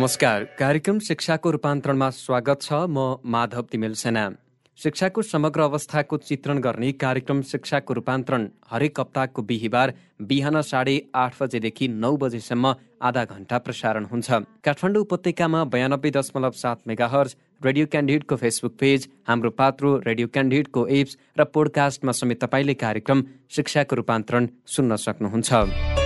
नमस्कार। कार्यक्रम शिक्षाको रूपान्तरणमा स्वागत छ। म माधव तिमेल सेना। शिक्षाको समग्र अवस्थाको चित्रण गर्ने कार्यक्रम शिक्षाको रूपान्तरण हरेक हप्ताको बिहिबार बिहान साढे आठ बजेदेखि नौ बजेसम्म आधा घन्टा प्रसारण हुन्छ। काठमाडौँ उपत्यकामा बयानब्बे दशमलव सात megahertz radio क्यान्डिडेटको Facebook page Hamro Patro radio क्यान्डिडेटको apps र पोडकास्टमा समेत तपाईँले कार्यक्रम शिक्षाको रूपान्तरण सुन्न सक्नुहुन्छ।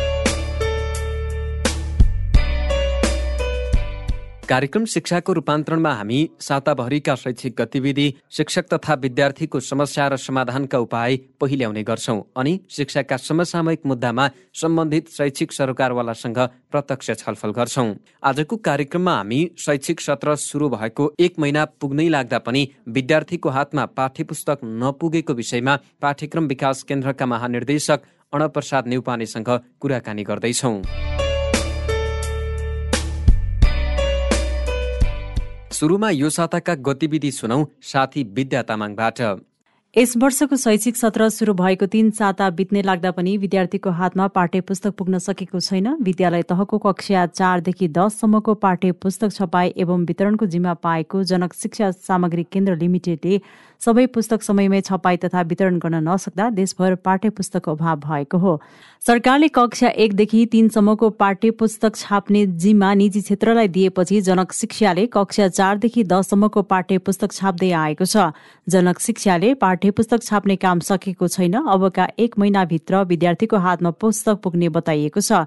कार्यक्रम शिक्षाको रूपान्तरणमा हामी साताभरिका शैक्षिक गतिविधि शिक्षक तथा विद्यार्थीको समस्या र समाधानका उपाय पहिल्याउने गर्छौँ अनि शिक्षाका समसामयिक मुद्दामा सम्बन्धित शैक्षिक सरकारवालासँग प्रत्यक्ष छलफल गर्छौँ। आजको कार्यक्रममा हामी शैक्षिक सत्र सुरु भएको एक महिना पुग्नै लाग्दा पनि विद्यार्थीको हातमा पाठ्य पुस्तक नपुगेको विषयमा पाठ्यक्रम विकास केन्द्रका महानिर्देशक अणप्रसाद नेउपानेसँग कुराकानी गर्दैछौँ। सुरुमा यो साताका गतिविधि सुनौ साथी विद्या तामाङबाट। यस वर्षको शैक्षिक सत्र सुरु भएको तीन साता बित्ने लाग्दा पनि विद्यार्थीको हातमा पाठ्य पुस्तक पुग्न सकेको छैन। विद्यालय तहको कक्षा चारदेखि दससम्मको पाठ्य पुस्तक छपाई एवं वितरणको जिम्मा पाएको जनक शिक्षा सामग्री केन्द्र लिमिटेडले सबै पुस्तक समयमै छपाई तथा वितरण गर्न नसक्दा देशभर पाठ्य पुस्तकको अभाव भएको हो। सरकारले कक्षा एकदेखि तीनसम्मको पाठ्य पुस्तक छाप्ने जिम्मा निजी क्षेत्रलाई दिएपछि जनक शिक्षाले कक्षा चारदेखि दससम्मको पाठ्य पुस्तक छाप्दै आएको छ। जनक शिक्षाले पाठ्य पुस्तक छाप्ने काम सकेको छैन। अबका एक महिनाभित्र विद्यार्थीको हातमा पुस्तक पुग्ने बताइएको छ।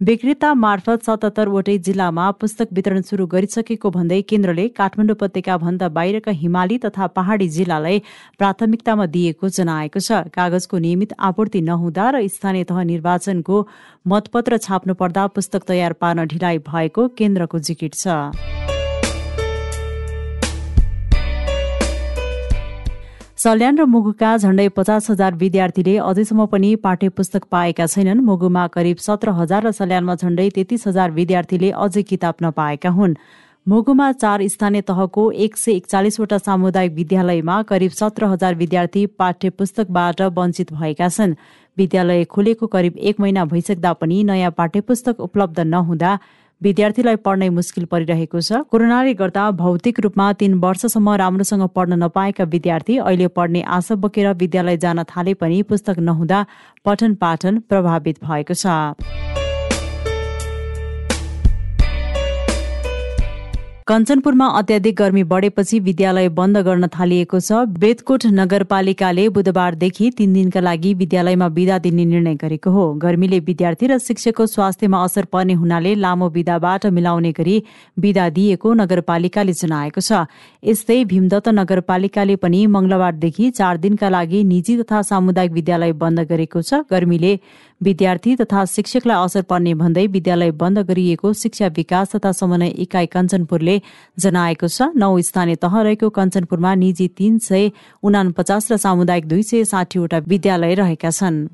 विक्रेता मार्फत सतहत्तरवटै जिल्लामा पुस्तक वितरण शुरू गरिसकेको भन्दै केन्द्रले काठमाडौँ उपत्यका भन्दा बाहिरका हिमाली तथा पहाडी जिल्लालाई प्राथमिकतामा दिएको जनाएको छ। कागजको नियमित आपूर्ति नहुँदा र स्थानीय तह निर्वाचनको मतपत्र छाप्नु पर्दा पुस्तक तयार पार्न ढिलाइ भएको केन्द्रको जिकिट छ। सल्यान र मुगुका झण्डै पचास हजार विद्यार्थीले अझैसम्म पनि पाठ्य पुस्तक पाएका छैनन्। मुगुमा करिब सत्र हजार र सल्यानमा झण्डै तेत्तीस हजार विद्यार्थीले अझै किताब नपाएका हुन्। मुगुमा चार स्थानीय तहको एक सय एकचालिसवटा सामुदायिक विद्यालयमा करिब सत्र हजार विद्यार्थी पाठ्य पुस्तकबाट वञ्चित भएका छन्। विद्यालय खुलेको करिब एक महिना भइसक्दा पनि नयाँ पाठ्य पुस्तक उपलब्ध नहुँदा विद्यार्थीलाई पढ्नै मुस्किल परिरहेको छ। कोरोनाले गर्दा भौतिक रूपमा तीन वर्षसम्म राम्रोसँग पढ्न नपाएका विद्यार्थी अहिले पढ्ने आशा बोकेर विद्यालय जान थाले पनि पुस्तक नहुँदा पठन पाठन प्रभावित भएको छ। कञ्चनपुरमा अत्याधिक गर्मी बढेपछि विद्यालय बन्द गर्न थालिएको छ। बेदकोट नगरपालिकाले बुधबारदेखि तीन दिनका लागि विद्यालयमा विदा दिने निर्णय गरेको हो। गर्मीले विद्यार्थी र शिक्षकको स्वास्थ्यमा असर पर्ने हुनाले लामो विदाबाट मिलाउने गरी विदा दिएको नगरपालिकाले जनाएको छ। यस्तै भीमदत्त नगरपालिकाले पनि मंगलबारदेखि चार दिनका लागि निजी तथा सामुदायिक विद्यालय बन्द गरेको छ। गर्मीले विद्यार्थी तथा शिक्षकलाई असर पर्ने भन्दै विद्यालय बन्द गरिएको शिक्षा विकास तथा समन्वय इकाइ कञ्चनपुरले जनाएको छ। नौ स्थानीय तह रहेको कञ्चनपुरमा निजी तीन सय उनापचास र सामुदायिक दुई सय साठीवटा विद्यालय रहेका छन्।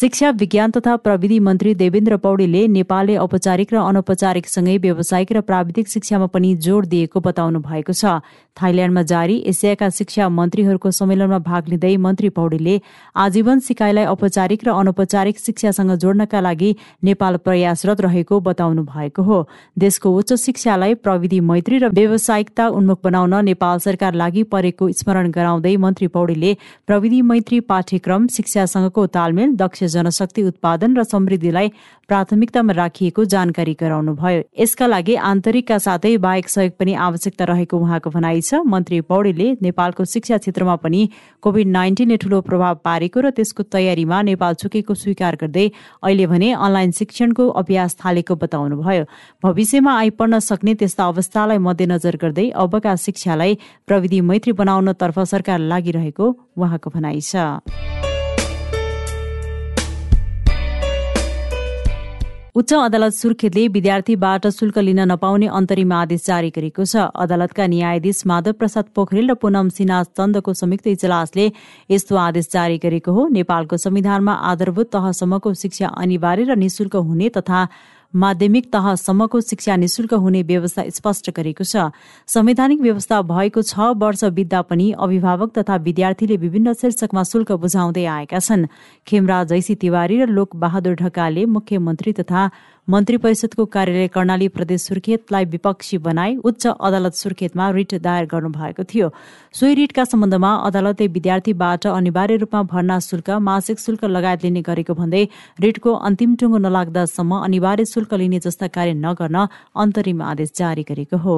शिक्षा विज्ञान तथा प्रविधि मन्त्री देवेन्द्र पौडेलले नेपालले औपचारिक र अनौपचारिकसँगै व्यावसायिक र प्राविधिक शिक्षामा पनि जोड़ दिएको बताउनु भएको छ। थाइल्याण्डमा जारी एसियाका शिक्षा मन्त्रीहरूको सम्मेलनमा भाग लिँदै मन्त्री पौडेलले आजीवन सिकाइलाई औपचारिक र अनौपचारिक शिक्षासँग जोड्नका लागि नेपाल प्रयासरत रहेको बताउनु भएको हो। देशको उच्च शिक्षालाई प्रविधि मैत्री र व्यावसायिकता उन्मुख बनाउन नेपाल सरकार लागि परेको स्मरण गराउँदै मन्त्री पौडेलले प्रविधि मैत्री पाठ्यक्रम शिक्षासँगको तालमेल दक्ष जनशक्ति उत्पादन र समृद्धिलाई प्राथमिकतामा राखिएको जानकारी गराउनुभयो यसका लागि आन्तरिकका साथै बाहेक सहयोग पनि आवश्यकता रहेको उहाँको भनाइ छ। मन्त्री पौडेलले नेपालको शिक्षा क्षेत्रमा पनि कोभिड नाइन्टिनले ठूलो प्रभाव पारेको र त्यसको तयारीमा नेपाल चुकेको स्वीकार गर्दै अहिले भने अनलाइन शिक्षणको अभ्यास थालेको बताउनुभयो। भविष्यमा आइपर्न सक्ने त्यस्ता अवस्थालाई मध्यनजर गर्दै अबका शिक्षालाई प्रविधि मैत्री बनाउनतर्फ सरकार लागिरहेको उहाँको भनाइ छ। उच्च अदालत सुर्खेतले विद्यार्थीबाट शुल्क लिन नपाउने अन्तरिम आदेश जारी गरेको छ। अदालतका न्यायाधीश माधव प्रसाद पोखरेल र पुनम सिन्हा चन्दको संयुक्त इजलासले यस्तो आदेश जारी गरेको हो। नेपालको संविधानमा आधारभूत तहसम्मको शिक्षा अनिवार्य र निशुल्क हुने तथा माध्यमिक तहसम्मको शिक्षा निशुल्क हुने व्यवस्था स्पष्ट गरेको छ। संवैधानिक व्यवस्था भएको छ वर्ष बित्दा पनि अभिभावक तथा विद्यार्थीले विभिन्न शीर्षकमा शुल्क बुझाउँदै आएका छन्। खेमराज जैसी तिवारी र लोक बहादुर ढकालले मुख्यमन्त्री तथा मन्त्री परिषदको कार्यालय कर्णाली प्रदेश सुर्खेतलाई विपक्षी बनाई उच्च अदालत सुर्खेतमा रिट दायर गर्नुभएको थियो। सोही रिटका सम्बन्धमा अदालतले विद्यार्थीबाट अनिवार्य रूपमा भर्ना शुल्क मासिक शुल्क लगायत लिने गरेको भन्दै रिटको अन्तिम टुङ्गो नलाग्दासम्म अनिवार्य शुल्क लिने जस्ता कार्य नगर्न अन्तरिम आदेश जारी गरेको हो।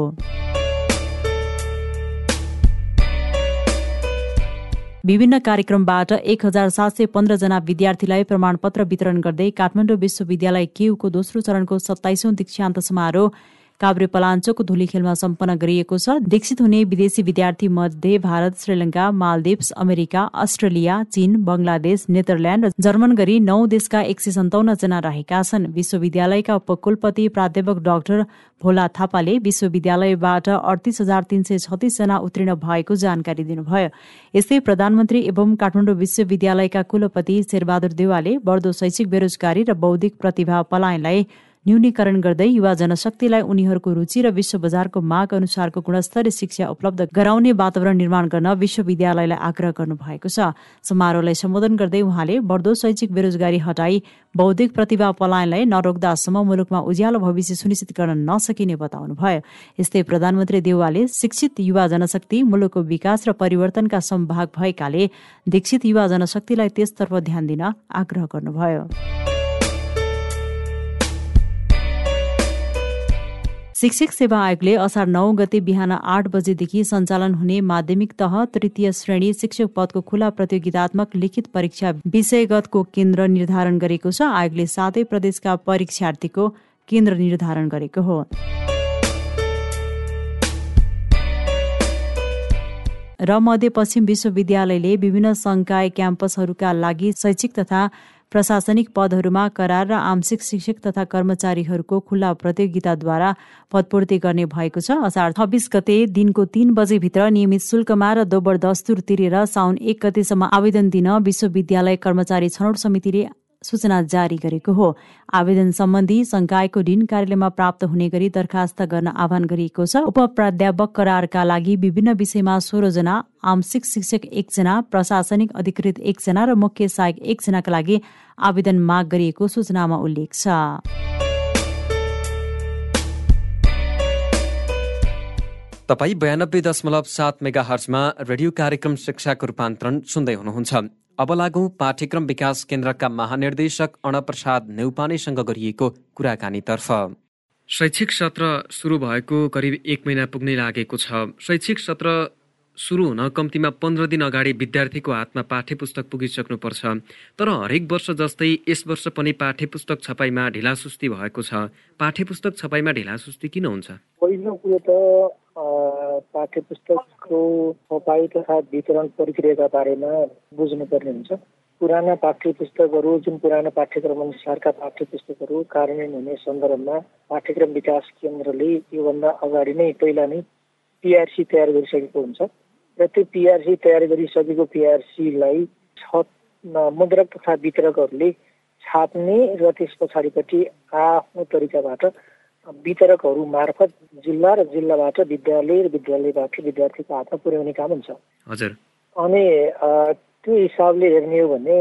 विभिन्न कार्यक्रमबाट एक हजार सात सय पन्ध्रजना विद्यार्थीलाई प्रमाणपत्र वितरण गर्दै काठमाडौँ विश्वविद्यालय केयुको दोस्रो चरणको सत्ताइसौं दीक्षान्त समारोह काभ्रे पलाञ्चोक खेलमा सम्पन्न गरिएको छ। दीक्षित हुने विदेशी विद्यार्थी मध्ये भारत श्रीलङ्का मालदिप्स अमेरिका अस्ट्रेलिया चीन बंगलादेश नेदरल्याण्ड र जर्मन गरी नौ देशका एक सय सन्ताउन्न जना रहेका छन्। विश्वविद्यालयका उपकुलपति प्राध्यापक डाक्टर भोला थापाले विश्वविद्यालयबाट अडतिस हजार तीन सय छत्तिसजना उत्तीर्ण भएको जानकारी दिनुभयो। यस्तै प्रधानमन्त्री एवं काठमाडौँ विश्वविद्यालयका कुलपति शेरबहादुर देवालले बढ्दो शैक्षिक बेरोजगारी र बौद्धिक प्रतिभा पलायनलाई न्यूनीकरण गर्दै युवा जनशक्तिलाई उनीहरूको रुचि र विश्व बजारको माग अनुसारको गुणस्तरीय शिक्षा उपलब्ध गराउने वातावरण निर्माण गर्न विश्वविद्यालयलाई आग्रह गर्नुभएको छ। समारोहलाई सम्बोधन गर्दै उहाँले बढ्दो शैक्षिक बेरोजगारी हटाई बौद्धिक प्रतिभा पलायनलाई नरोक्दासम्म मुलुकमा उज्यालो भविष्य सुनिश्चित गर्न नसकिने बताउनुभयो। यस्तै प्रधानमन्त्री देउवाले शिक्षित युवा जनशक्ति मुलुकको विकास र परिवर्तनका सम्भाग भएकाले दीक्षित युवा जनशक्तिलाई त्यसतर्फ ध्यान दिन आग्रह गर्नुभयो। शिक्षक सेवा आयोगले असार नौ गते बिहान आठ बजेदेखि सञ्चालन हुने माध्यमिक तह तृतीय श्रेणी शिक्षक पदको खुला प्रतियोगितात्मक लिखित परीक्षा विषयगतको केन्द्र निर्धारण गरेको छ। आयोगले सातै प्रदेशका परीक्षार्थीको केन्द्र निर्धारण गरेको हो। र मध्यपश्चिम विश्वविद्यालयले विभिन्न संकाय क्याम्पसहरूका लागि शैक्षिक तथा प्रशासनिक पदहरूमा करार र आंशिक शिक्षक तथा कर्मचारीहरूको खुल्ला प्रतियोगिताद्वारा पदपूर्ति गर्ने भएको छ। असार छब्बिस गते दिनको तीन बजेभित्र नियमित शुल्कमा र दोबर दस्तुर तिरेर साउन एक गतेसम्म आवेदन दिन विश्वविद्यालय कर्मचारी छनौट समितिले सूचना जारी गरेको हो। आवेदन सम्बन्धी संकायको ऋण कार्यालयमा प्राप्त हुने गरी दरखास्त गर्न आह्वान गरिएको छ। उप प्राध्यापक करारका लागि विभिन्न विषयमा सोह्रजना आंशिक शिक्षक एकजना प्रशासनिक अधिकृत एकजना र मुख्य सहायक एकजनाका लागि आवेदन माग गरिएको सूचनामा उल्लेख छ। तपाईँ बयानब्बे दशमलव सात मेगा हर्चमा रेडियो कार्यक्रम शिक्षाको रूपान्तरण सुन्दै हुनुहुन्छ। अब लागौँ पाठ्यक्रम विकास केन्द्रका महानिर्देशक अणप्रसाद नेउपानेसँग गरिएको कुराकानीतर्फ। शैक्षिक सत्र सुरु भएको करिब एक महिना पुग्नै लागेको छ। शैक्षिक सत्र सुरु हुन कम्तीमा पन्ध्र दिन अगाडि विद्यार्थीको हातमा पाठ्य पुस्तक पुगिसक्नुपर्छ। तर हरेक वर्ष जस्तै यस वर्ष पनि पाठ्य पुस्तक छपाईमा ढिलासुस्ती भएको छ। पाठ्य पुस्तक छपाईमा ढिलासुस्ती किन हुन्छ? पहिलो कुरो त पाठ्य पुस्तकको छपाई तथा वितरण प्रक्रियाका बारेमा बुझ्नुपर्ने हुन्छ। पुराना पाठ्य पुस्तकहरू जुन पुरानो पाठ्यक्रम अनुसारका पाठ्य पुस्तकहरू कार्यान्वयन हुने सन्दर्भमा पाठ्यक्रम विकास केन्द्रले योभन्दा अगाडि नै पहिला नै पिआरसी तयार गरिसकेको हुन्छ। र त्यो पिआरसी तयार गरिसकेको पिआरसीलाई छ मुद्रक तथा वितरकहरूले छाप्ने र त्यस पछाडिपट्टि आफ्नो तरिकाबाट वितरकहरू मार्फत जिल्ला र जिल्लाबाट विद्यालय र विद्यालयबाट विद्यार्थीको हातमा पुर्याउने काम हुन्छ। हजुर। अनि त्यो हिसाबले हेर्ने हो भने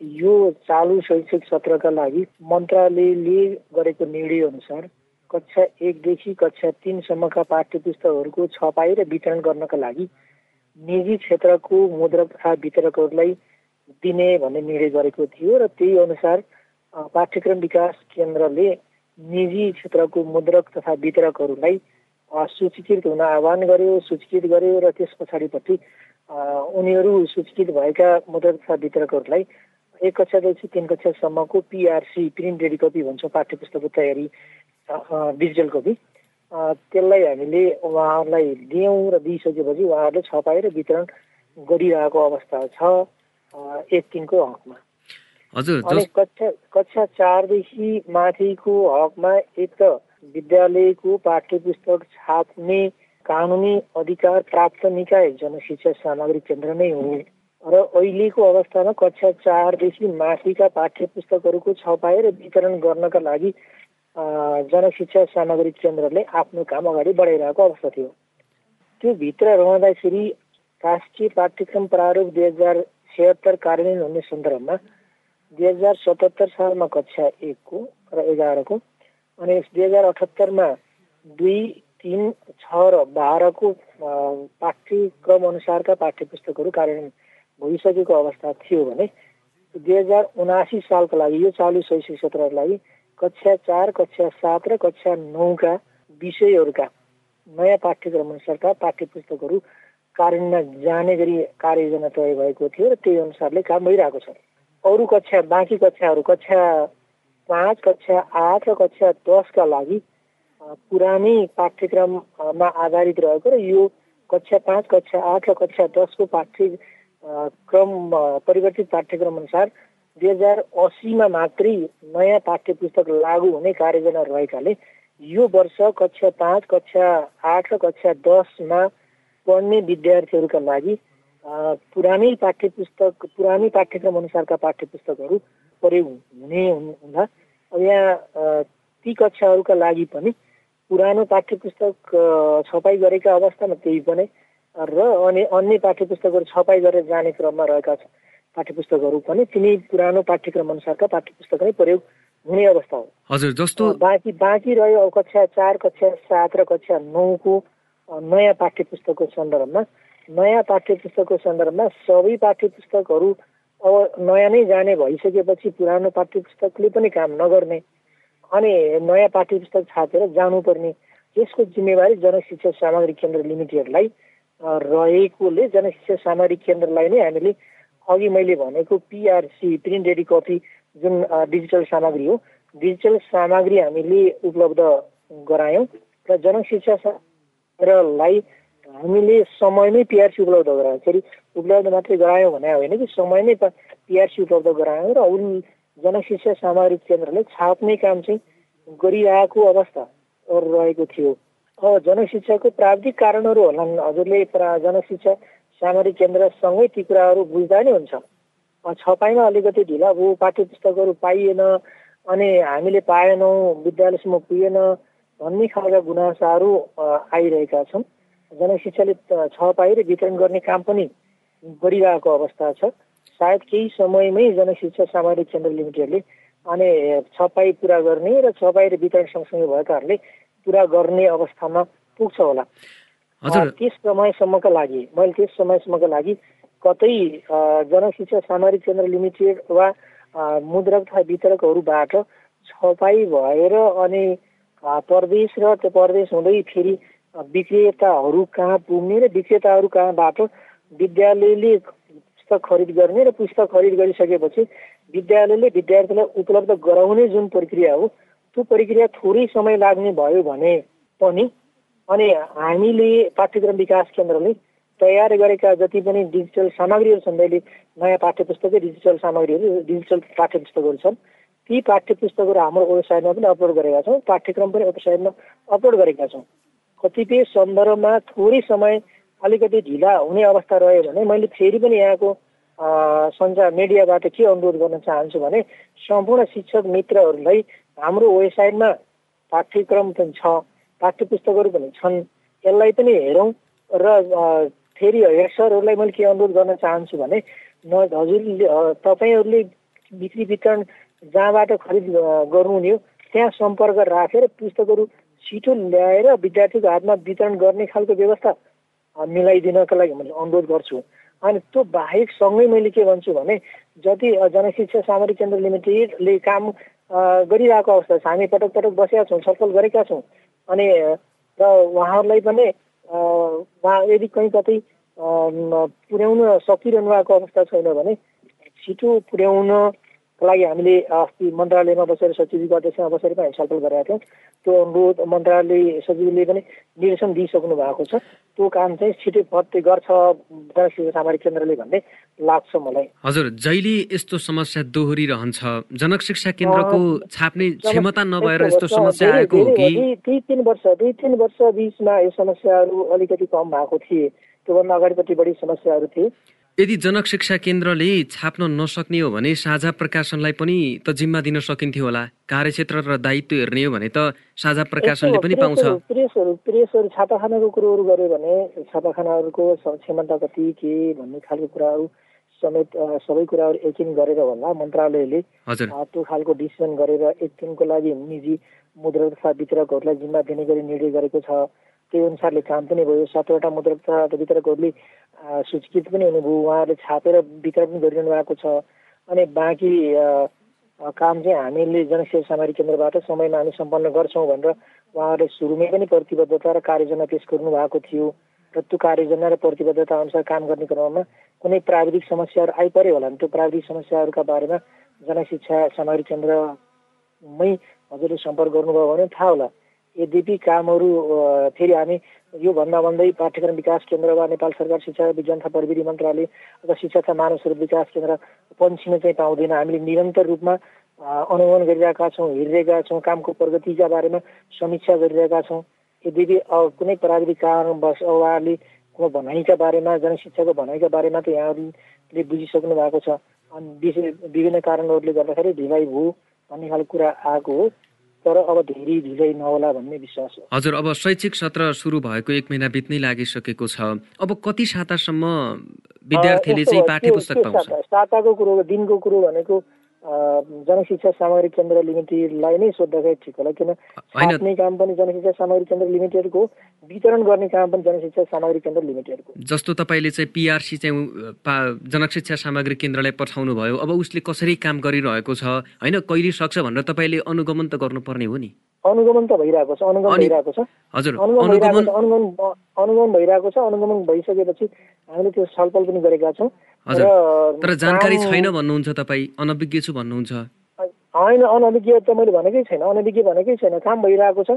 यो चालु शैक्षिक सत्रका लागि मन्त्रालयले गरेको निर्णय अनुसार कक्षा एकदेखि कक्षा तिनसम्मका पाठ्य पुस्तकहरूको छपाई र वितरण गर्नका लागि निजी क्षेत्रको मुद्रक तथा वितरकहरूलाई दिने भन्ने निर्णय गरेको थियो र त्यही अनुसार पाठ्यक्रम विकास केन्द्रले निजी क्षेत्रको मुद्रक तथा वितरकहरूलाई सूचीकृत हुन आह्वान गर्यो सूचीकृत गर्यो र त्यस पछाडिपट्टि उनीहरू सूचीकृत भएका मुद्रक तथा वितरकहरूलाई एक कक्षादेखि तिन कक्षासम्मको पिआरसी प्रिन्ट रेडी कपी भन्छ पाठ्य पुस्तकको तयारी डिजिटल कपी। त्यसलाई हामीले उहाँहरूलाई दियौँ र दिइसकेपछि उहाँहरूले छपाएर वितरण गरिरहेको अवस्था छ एक तिनको हकमा। अनि कक्षा कक्षा चारदेखि माथिको हकमा एक त विद्यालयको पाठ्य पुस्तक छाप्ने कानुनी अधिकार प्राप्त निकाय जनशिक्षा सामग्री केन्द्र नै हो र अहिलेको अवस्थामा कक्षा चारदेखि माथिका पाठ्य पुस्तकहरूको छपाएर वितरण गर्नका लागि जनशिक्षा सामग्री केन्द्रले आफ्नो काम अगाडि बढाइरहेको अवस्था थियो। त्यो भित्र रहँदाखेरि राष्ट्रिय पाठ्यक्रम प्रारूप दुई हजार छिहत्तर कार्यान्वयन हुने सन्दर्भमा दुई हजार सतहत्तर सालमा कक्षा एकको र एघारको अनि दुई हजार अठहत्तरमा दुई तिन छ र बाह्रको पाठ्यक्रम अनुसारका पाठ्य पुस्तकहरू कार्यान्वयन भइसकेको अवस्था थियो भने दुई हजार उनासी सालको लागि यो चालु शैक्षिक सत्रको लागि कक्षा चार कक्षा सात र कक्षा नौका विषयहरूका नयाँ पाठ्यक्रम अनुसारका पाठ्य पुस्तकहरू कार्यान्वयन जाने गरी कार्ययोजना तय भएको थियो र त्यही अनुसारले काम भइरहेको छ। अरू कक्षा बाँकी कक्षाहरू कक्षा पाँच कक्षा आठ र कक्षा दसका लागि पुरानै पाठ्यक्रममा आधारित रहेको र यो कक्षा पाँच कक्षा आठ र कक्षा दसको पाठ्यक्रम परिवर्तित पाठ्यक्रम अनुसार दुई हजार असीमा मात्रै नयाँ पाठ्य पुस्तक लागू हुने कार्ययोजना रहेकाले यो वर्ष कक्षा पाँच कक्षा आठ र कक्षा दसमा पढ्ने विद्यार्थीहरूका लागि पुरानै पाठ्य पुस्तक पुरानै पाठ्यक्रम अनुसारका पाठ्य पुस्तकहरू प्रयोग हुने हुँदा अब यहाँ ती कक्षाहरूका लागि पनि पुरानो पाठ्य पुस्तक छपाई गरेका अवस्थामा त्यही पनि र अनि अन्य पाठ्य पुस्तकहरू छपाई गरेर जाने क्रममा रहेका पाठ्य पुस्तकहरू पनि तिनी पुरानो पाठ्यक्रम अनुसारका पाठ्य पुस्तक नै प्रयोग हुने अवस्था हो। हजुर जस्तो बाँकी बाँकी रह्यो कक्षा चार कक्षा सात र कक्षा नौको नयाँ पाठ्य पुस्तकको सन्दर्भमा नयाँ पाठ्य पुस्तकको सन्दर्भमा सबै पाठ्य पुस्तकहरू अब नयाँ नै जाने भइसकेपछि पुरानो पाठ्य पुस्तकले पनि काम नगर्ने अनि नयाँ पाठ्य पुस्तक छापेर जानुपर्ने यसको जिम्मेवारी जनशिक्षा सामग्री केन्द्र लिमिटेडलाई रहेकोले जनशिक्षा सामग्री केन्द्रलाई नै हामीले अघि मैले भनेको पिआरसी प्रिन्ट रेडी कपी जुन डिजिटल सामग्री हो डिजिटल सामग्री हामीले उपलब्ध गरायौँ र जनशिक्षा केन्द्रलाई हामीले समयमै पिआरसी उपलब्ध गरायौँ। फेरि उपलब्ध मात्रै गरायौँ भने होइन कि समयमै पिआरसी उपलब्ध गरायौँ र उन जनशिक्षा सामग्री केन्द्रले छाप्ने काम चाहिँ गरिरहेको अवस्था रहेको थियो। अब जनशिक्षाको प्राविधिक कारणहरू होलान्। हजुरले जनशिक्षा सामग्री केन्द्रसँगै ती कुराहरू बुझ्दा नै हुन्छ। छपाइमा अलिकति ढिला भयो पाठ्य पुस्तकहरू पाइएन अनि हामीले पाएनौँ विद्यालयसम्म पुगेन भन्ने खालका गुनासाहरू आइरहेका छन्। जनशिक्षाले छपाई र वितरण गर्ने काम पनि गरिरहेको अवस्था छ। सायद केही समयमै जनशिक्षा सामग्री केन्द्र लिमिटेडले अनि छपाई पुरा गर्ने र छपाई र वितरण सँगसँगै भएकाहरूले पुरा गर्ने अवस्थामा पुग्छ होला। त्यस समयसम्मका लागि मैले त्यस समयसम्मका लागि कतै जनशिक्षा सामग्री केन्द्र लिमिटेड वा मुद्रक तथा वितरकहरूबाट छपाई भएर अनि परदेश र त्यो परदेश हुँदै फेरि विक्रेताहरू कहाँ पुग्ने र विक्रेताहरू कहाँबाट विद्यालयले पुस्तक खरिद गर्ने र पुस्तक खरिद गरिसकेपछि विद्यालयले विद्यार्थीलाई उपलब्ध गराउने जुन प्रक्रिया हो त्यो प्रक्रिया थोरै समय लाग्ने भयो भने पनि अनि हामीले पाठ्यक्रम विकास केन्द्रले तयार गरेका जति पनि डिजिटल सामग्रीहरू छन् अहिले नयाँ पाठ्य पुस्तकै डिजिटल सामग्रीहरू डिजिटल पाठ्य पुस्तकहरू छन् ती पाठ्य पुस्तकहरू हाम्रो वेबसाइटमा पनि अपलोड गरेका छौँ पाठ्यक्रम पनि वेबसाइटमा अपलोड गरेका छौँ। कतिपय सन्दर्भमा थोरै समय अलिकति ढिला हुने अवस्था रह्यो भने मैले फेरि पनि यहाँको सञ्चार मिडियाबाट के अनुरोध गर्न चाहन्छु भने सम्पूर्ण शिक्षक मित्रहरूलाई हाम्रो वेबसाइटमा पाठ्यक्रम पनि छ पाठ्य पुस्तकहरू पनि छन् यसलाई पनि हेरौँ र फेरि हेड मैले के अनुरोध गर्न चाहन्छु भने न हजुरले तपाईँहरूले बिक्री वितरण जहाँबाट खरिद गर्नुहुने हो त्यहाँ सम्पर्क राखेर पुस्तकहरू छिटो ल्याएर विद्यार्थीको हातमा वितरण गर्ने खालको व्यवस्था मिलाइदिनको लागि मैले अनुरोध गर्छु। अनि त्यो बाहेक सँगै मैले के भन्छु भने जति जनशिक्षा सामग्री केन्द्र लिमिटेडले काम गरिरहेको अवस्था छ हामी पटक पटक बसेका छौँ छलफल गरेका छौँ। अनि र उहाँहरूलाई पनि उहाँ यदि कहीँ कतै पुर्याउन सकिरहनु भएको अवस्था छैन भने छिटो पुर्याउन लागि हामीले अस्ति मन्त्रालयमा बसेर सचिवको अध्यक्षमा बसेर पनि हामी छलफल गरेका थियौँ। त्यो अनुरोध मन्त्रालय सचिवले पनि निर्देशन दिइसक्नु भएको छ। त्यो काम चाहिँ छिटै फत्ते गर्छ सामरिक केन्द्रले भन्ने लाग्छ मलाई। हजुर जहिले यस्तो समस्या दोहोरिरहन्छ जनक शिक्षा केन्द्रको छाप्ने क्षमता नभएर यस्तो समस्या आएको हो कि? दुई तिन वर्ष दुई तिन वर्ष बिचमा यो समस्याहरू अलिकति कम भएको थिए। त्योभन्दा अगाडिपट्टि बढी समस्याहरू थिए। यदि जनक शिक्षा केन्द्रले छाप्न नसक्ने हो भने साझा प्रकाशनलाई पनि त जिम्मा दिन सकिन्थ्यो होला। कार्यक्षेत्र र दायित्व हेर्ने हो भने त साझा प्रकाशनले पनि पाउँछ। प्रेसहरू प्रेसहरू छापाखानाको कुरोहरू गऱ्यो भने छापाखानाहरूको क्षमता कति के भन्ने खालको कुराहरू समेत सबै कुराहरू एकछिन गरेर होला मन्त्रालयले। त्यो खालको डिसिजन गरेर एक दिनको लागि निजी मुद्रा तथा वितरकहरूलाई जिम्मा दिने गरी निर्णय गरेको छ। त्यही अनुसारले काम पनि भयो। सातवटा मुद्रा तथा वितरकहरूले सूचीकृत पनि हुनुभयो उहाँहरूले छापेर वितरण पनि गरिरहनु भएको छ। अनि बाँकी काम चाहिँ हामीले जनसेवा सामग्री केन्द्रबाट समयमा हामी सम्पन्न गर्छौँ भनेर उहाँहरूले सुरुमै पनि प्रतिबद्धता र कार्ययोजना पेस गर्नु भएको थियो। र त्यो कार्ययोजना र प्रतिबद्धता अनुसार काम गर्ने क्रममा कुनै प्राविधिक समस्याहरू आइपऱ्यो होला भने त्यो प्राविधिक समस्याहरूका बारेमा जनशिक्षा सामग्री केन्द्रमै हजुरले सम्पर्क गर्नुभयो भने थाहा होला। यद्यपि कामहरू फेरि हामी योभन्दा भन्दै पाठ्यक्रम विकास केन्द्र वा नेपाल सरकार शिक्षा विज्ञान तथा प्रविधि मन्त्रालय अथवा शिक्षा तथा मानव स्रोत विकास केन्द्र पन्छिन चाहिँ पाउँदैन। हामीले निरन्तर रूपमा अनुगमन गरिरहेका छौँ हेरिरहेका छौँ कामको प्रगतिका बारेमा समीक्षा गरिरहेका छौँ। यद्यपि कुनै प्राविधिक कारणवश उहाँहरूले भनाइका बारेमा जनशिक्षाको भनाइका बारेमा त यहाँहरूले बुझिसक्नु भएको छ। अनि विभिन्न कारणहरूले गर्दाखेरि ढिलाइ भयो भन्ने खालको कुरा आएको हो। तर अब धेरै ढिलै नहोला भन्ने विश्वास हो। हजुर अब शैक्षिक सत्र सुरु भएको एक महिना बित्नै लागिसकेको छ। अब कति सातासम्म विद्यार्थीले चाहिँ पाठ्य पुस्तक पाउँछ? साताको कुरो दिनको कुरो भनेको जनशिक्षा सामग्री केन्द्र लिमिटेडलाई नै सोद्धाखेरि ठिक होला किन छाप्ने काम पनि जनशिक्षा सामग्री केन्द्र लिमिटेडको वितरण गर्ने काम पनि जनशिक्षा सामग्री केन्द्र लिमिटेडको जस्तो तपाईँले चाहिँ पिआरसी चाहिँ जनशिक्षा सामग्री केन्द्रलाई पठाउनु भयो. अब उसले कसरी काम गरिरहेको छ होइन कहिले सक्छ भनेर तपाईँले अनुगमन त गर्नुपर्ने हो नि अनुगमन त भइरहेको छ अनुगमन भइरहेको छ। हजुर अनुगमन अनुगमन भइरहेको छ अनुगमन भइसकेपछि हामीले त्यो छलफल पनि गरेका छौँ। तर जानकारी छैन भन्नुहुन्छ तपाईँ अनभिज्ञ छु भन्नुहुन्छ। होइन अनभिज्ञ त मैले भनेकै छैन अनभिज्ञ भनेकै छैन काम भइरहेको छ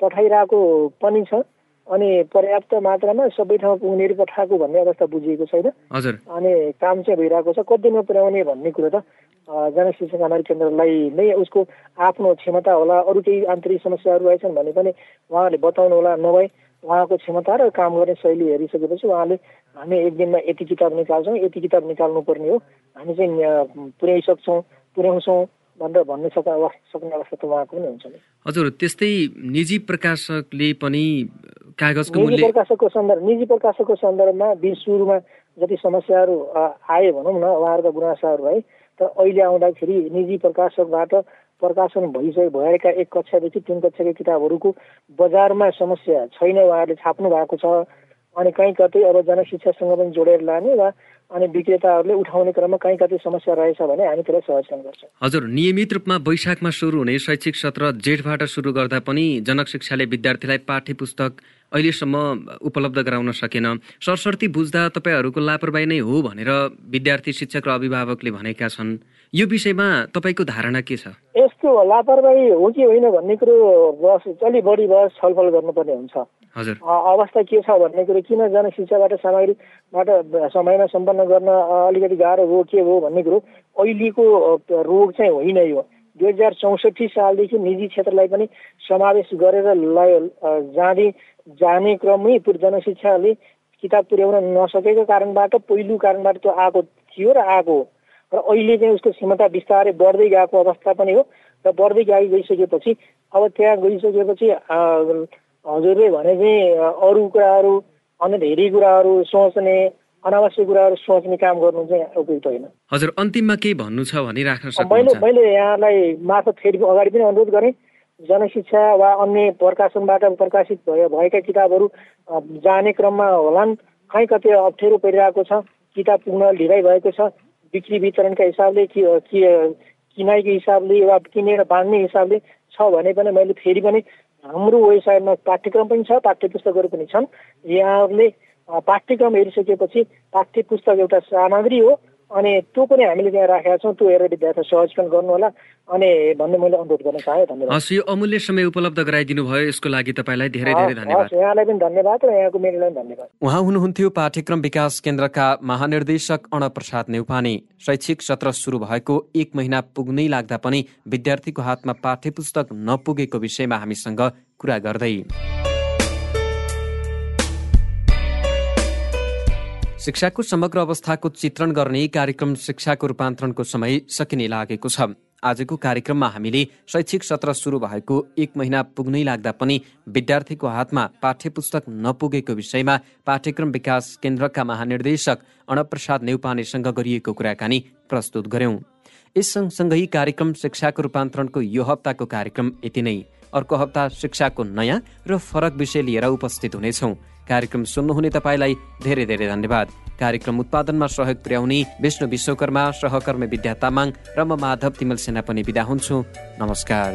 पठाइरहेको पनि छ। अनि पर्याप्त मात्रामा सबै ठाउँमा पुग्ने पठाएको भन्ने अवस्था बुझिएको छैन। अनि काम चाहिँ भइरहेको छ। कति दिनमा पुर्याउने भन्ने कुरो त जनशिक्षा सामग्री केन्द्रलाई नै उसको आफ्नो क्षमता होला। अरू केही आन्तरिक समस्याहरू रहेछन् भने पनि उहाँहरूले बताउनु होला नभए उहाँको क्षमता र काम गर्ने शैली हेरिसकेपछि उहाँले हामी एक दिनमा यति किताब निकाल्छौँ यति किताब निकाल्नु पर्ने हो। हामी चाहिँ पुर्याइसक्छौँ पुर्याउँछौँ भनेर भन्ने सक्ने अवस्था त उहाँको पनि हुन्छ हजुर त्यस्तै निजी प्रकाशकले पनि कागजको प्रकाशकको सन्दर्भ निजी प्रकाशकको सन्दर्भमा बिच सुरुमा जति समस्याहरू आए भनौँ न उहाँहरूका गुनासाहरू है त अहिले आउँदाखेरि निजी प्रकाशकबाट प्रकाशन भइसके भएका एक कक्षादेखि तिन कक्षाका किताबहरूको बजारमा समस्या छैन उहाँहरूले छाप्नु भएको छ। अनि कहीँ कतै अब जनशिक्षासँग पनि जोडेर लाने वा अनि विक्रेताहरूले उठाउने क्रममा कहीँ कतै समस्या रहेछ भने हामी त्यसलाई सहजीकरण गर्छौँ। हजुर नियमित रूपमा वैशाखमा सुरु हुने शैक्षिक सत्र जेठबाट सुरु गर्दा पनि जनक शिक्षाले विद्यार्थीलाई पाठ्य पुस्तक अहिलेसम्म उपलब्ध गराउन सकेन। सरसर्ती बुझ्दा तपाईँहरूको लापरवाही नै हो भनेर विद्यार्थी शिक्षक र अभिभावकले भनेका छन्। यो विषयमा तपाईँको धारणा के छ? यस्तो लापरवाही हो कि होइन भन्ने कुरो बस अलि बढी बस छलफल गर्नुपर्ने हुन्छ। अवस्था के छ भन्ने कुरो किन जनशिक्षाबाट सामग्रीबाट समयमा सम्पन्न गर्न अलिकति गाह्रो हो के हो भन्ने कुरो अहिलेको रोग चाहिँ होइन यो। दुई हजार चौसठी सालदेखि निजी क्षेत्रलाई पनि समावेश गरेर जाँदै जाने क्रममै जनशिक्षाले किताब पुर्याउन नसकेको कारणबाट पहिलो कारणबाट त्यो आएको थियो र आएको र अहिले चाहिँ उसको क्षमता बिस्तारै बढ्दै गएको अवस्था पनि हो र बढ्दै गइ गइसकेपछि अब त्यहाँ गइसकेपछि हजुरले भने चाहिँ अरू कुराहरू अन्य धेरै कुराहरू सोच्ने अनावश्यक कुराहरू सोच्ने काम गर्नु चाहिँ उपयुक्त होइन। हजुर अन्तिममा केही भन्नु छ भने राख्न मैले मैले यहाँलाई मार्फत फेरि अगाडि पनि अनुरोध गरेँ जनशिक्षा वा अन्य प्रकाशनबाट प्रकाशित भए भएका किताबहरू जाने क्रममा होलान्। कहीँ कतै अप्ठ्यारो परिरहेको छ किताब पुग्न ढिलाइ भएको छ बिक्री वितरणका हिसाबले किनाइको हिसाबले वा किनेर बाँध्ने हिसाबले छ भने पनि मैले फेरि पनि हाम्रो वेबसाइटमा पाठ्यक्रम पनि छ पाठ्य पुस्तकहरू पनि छन्। यहाँहरूले पाठ्यक्रम हेरिसकेपछि पाठ्य पुस्तक एउटा सामग्री हो अनि त्यो पनि हामीले त्यहाँ राखेका छौँ त्यो हेरेर विद्यार्थी सहजीकरण गर्नु होला। अनि भन्ने मैले अनुरोध गर्न चाहेँ धन्यवाद। हस् यो अमूल्य समय उपलब्ध गराइदिनु भयो यसको लागि तपाईँलाई धेरै धेरै धन्यवाद। यहाँलाई पनि धन्यवाद र यहाँको मेरोलाई पनि धन्यवाद। उहाँ हुनुहुन्थ्यो पाठ्यक्रम विकास केन्द्रका महानिर्देशक अणप्रसाद नेउपाने। शैक्षिक सत्र सुरु भएको एक महिना पुग्नै लाग्दा पनि विद्यार्थीको हातमा पाठ्य पुस्तक नपुगेको विषयमा हामीसँग कुरा गर्दै। शिक्षाको समग्र अवस्थाको चित्रण गर्ने कार्यक्रम शिक्षाको रूपान्तरणको समय सकिने लागेको छ। आजको कार्यक्रममा हामीले शैक्षिक सत्र सुरु भएको एक महिना पुग्नै लाग्दा पनि विद्यार्थीको हातमा पाठ्य पुस्तक नपुगेको विषयमा पाठ्यक्रम विकास केन्द्रका महानिर्देशक अणप्रसाद नेउपानेसँग गरिएको कुराकानी प्रस्तुत गर्यौं यस सँगसँगै कार्यक्रम शिक्षाको रूपान्तरणको यो हप्ताको कार्यक्रम यति नै। अर्को हप्ता शिक्षाको नयाँ र फरक विषय लिएर उपस्थित हुनेछौँ। कार्यक्रम सुन्नुहुने तपाईँलाई धेरै धेरै धन्यवाद। कार्यक्रम उत्पादनमा सहयोग पुर्याउने विष्णु विश्वकर्मा सहकर्मी विद्या तामाङ र म माधव तिमल सेना पनि विदा हुन्छु। नमस्कार।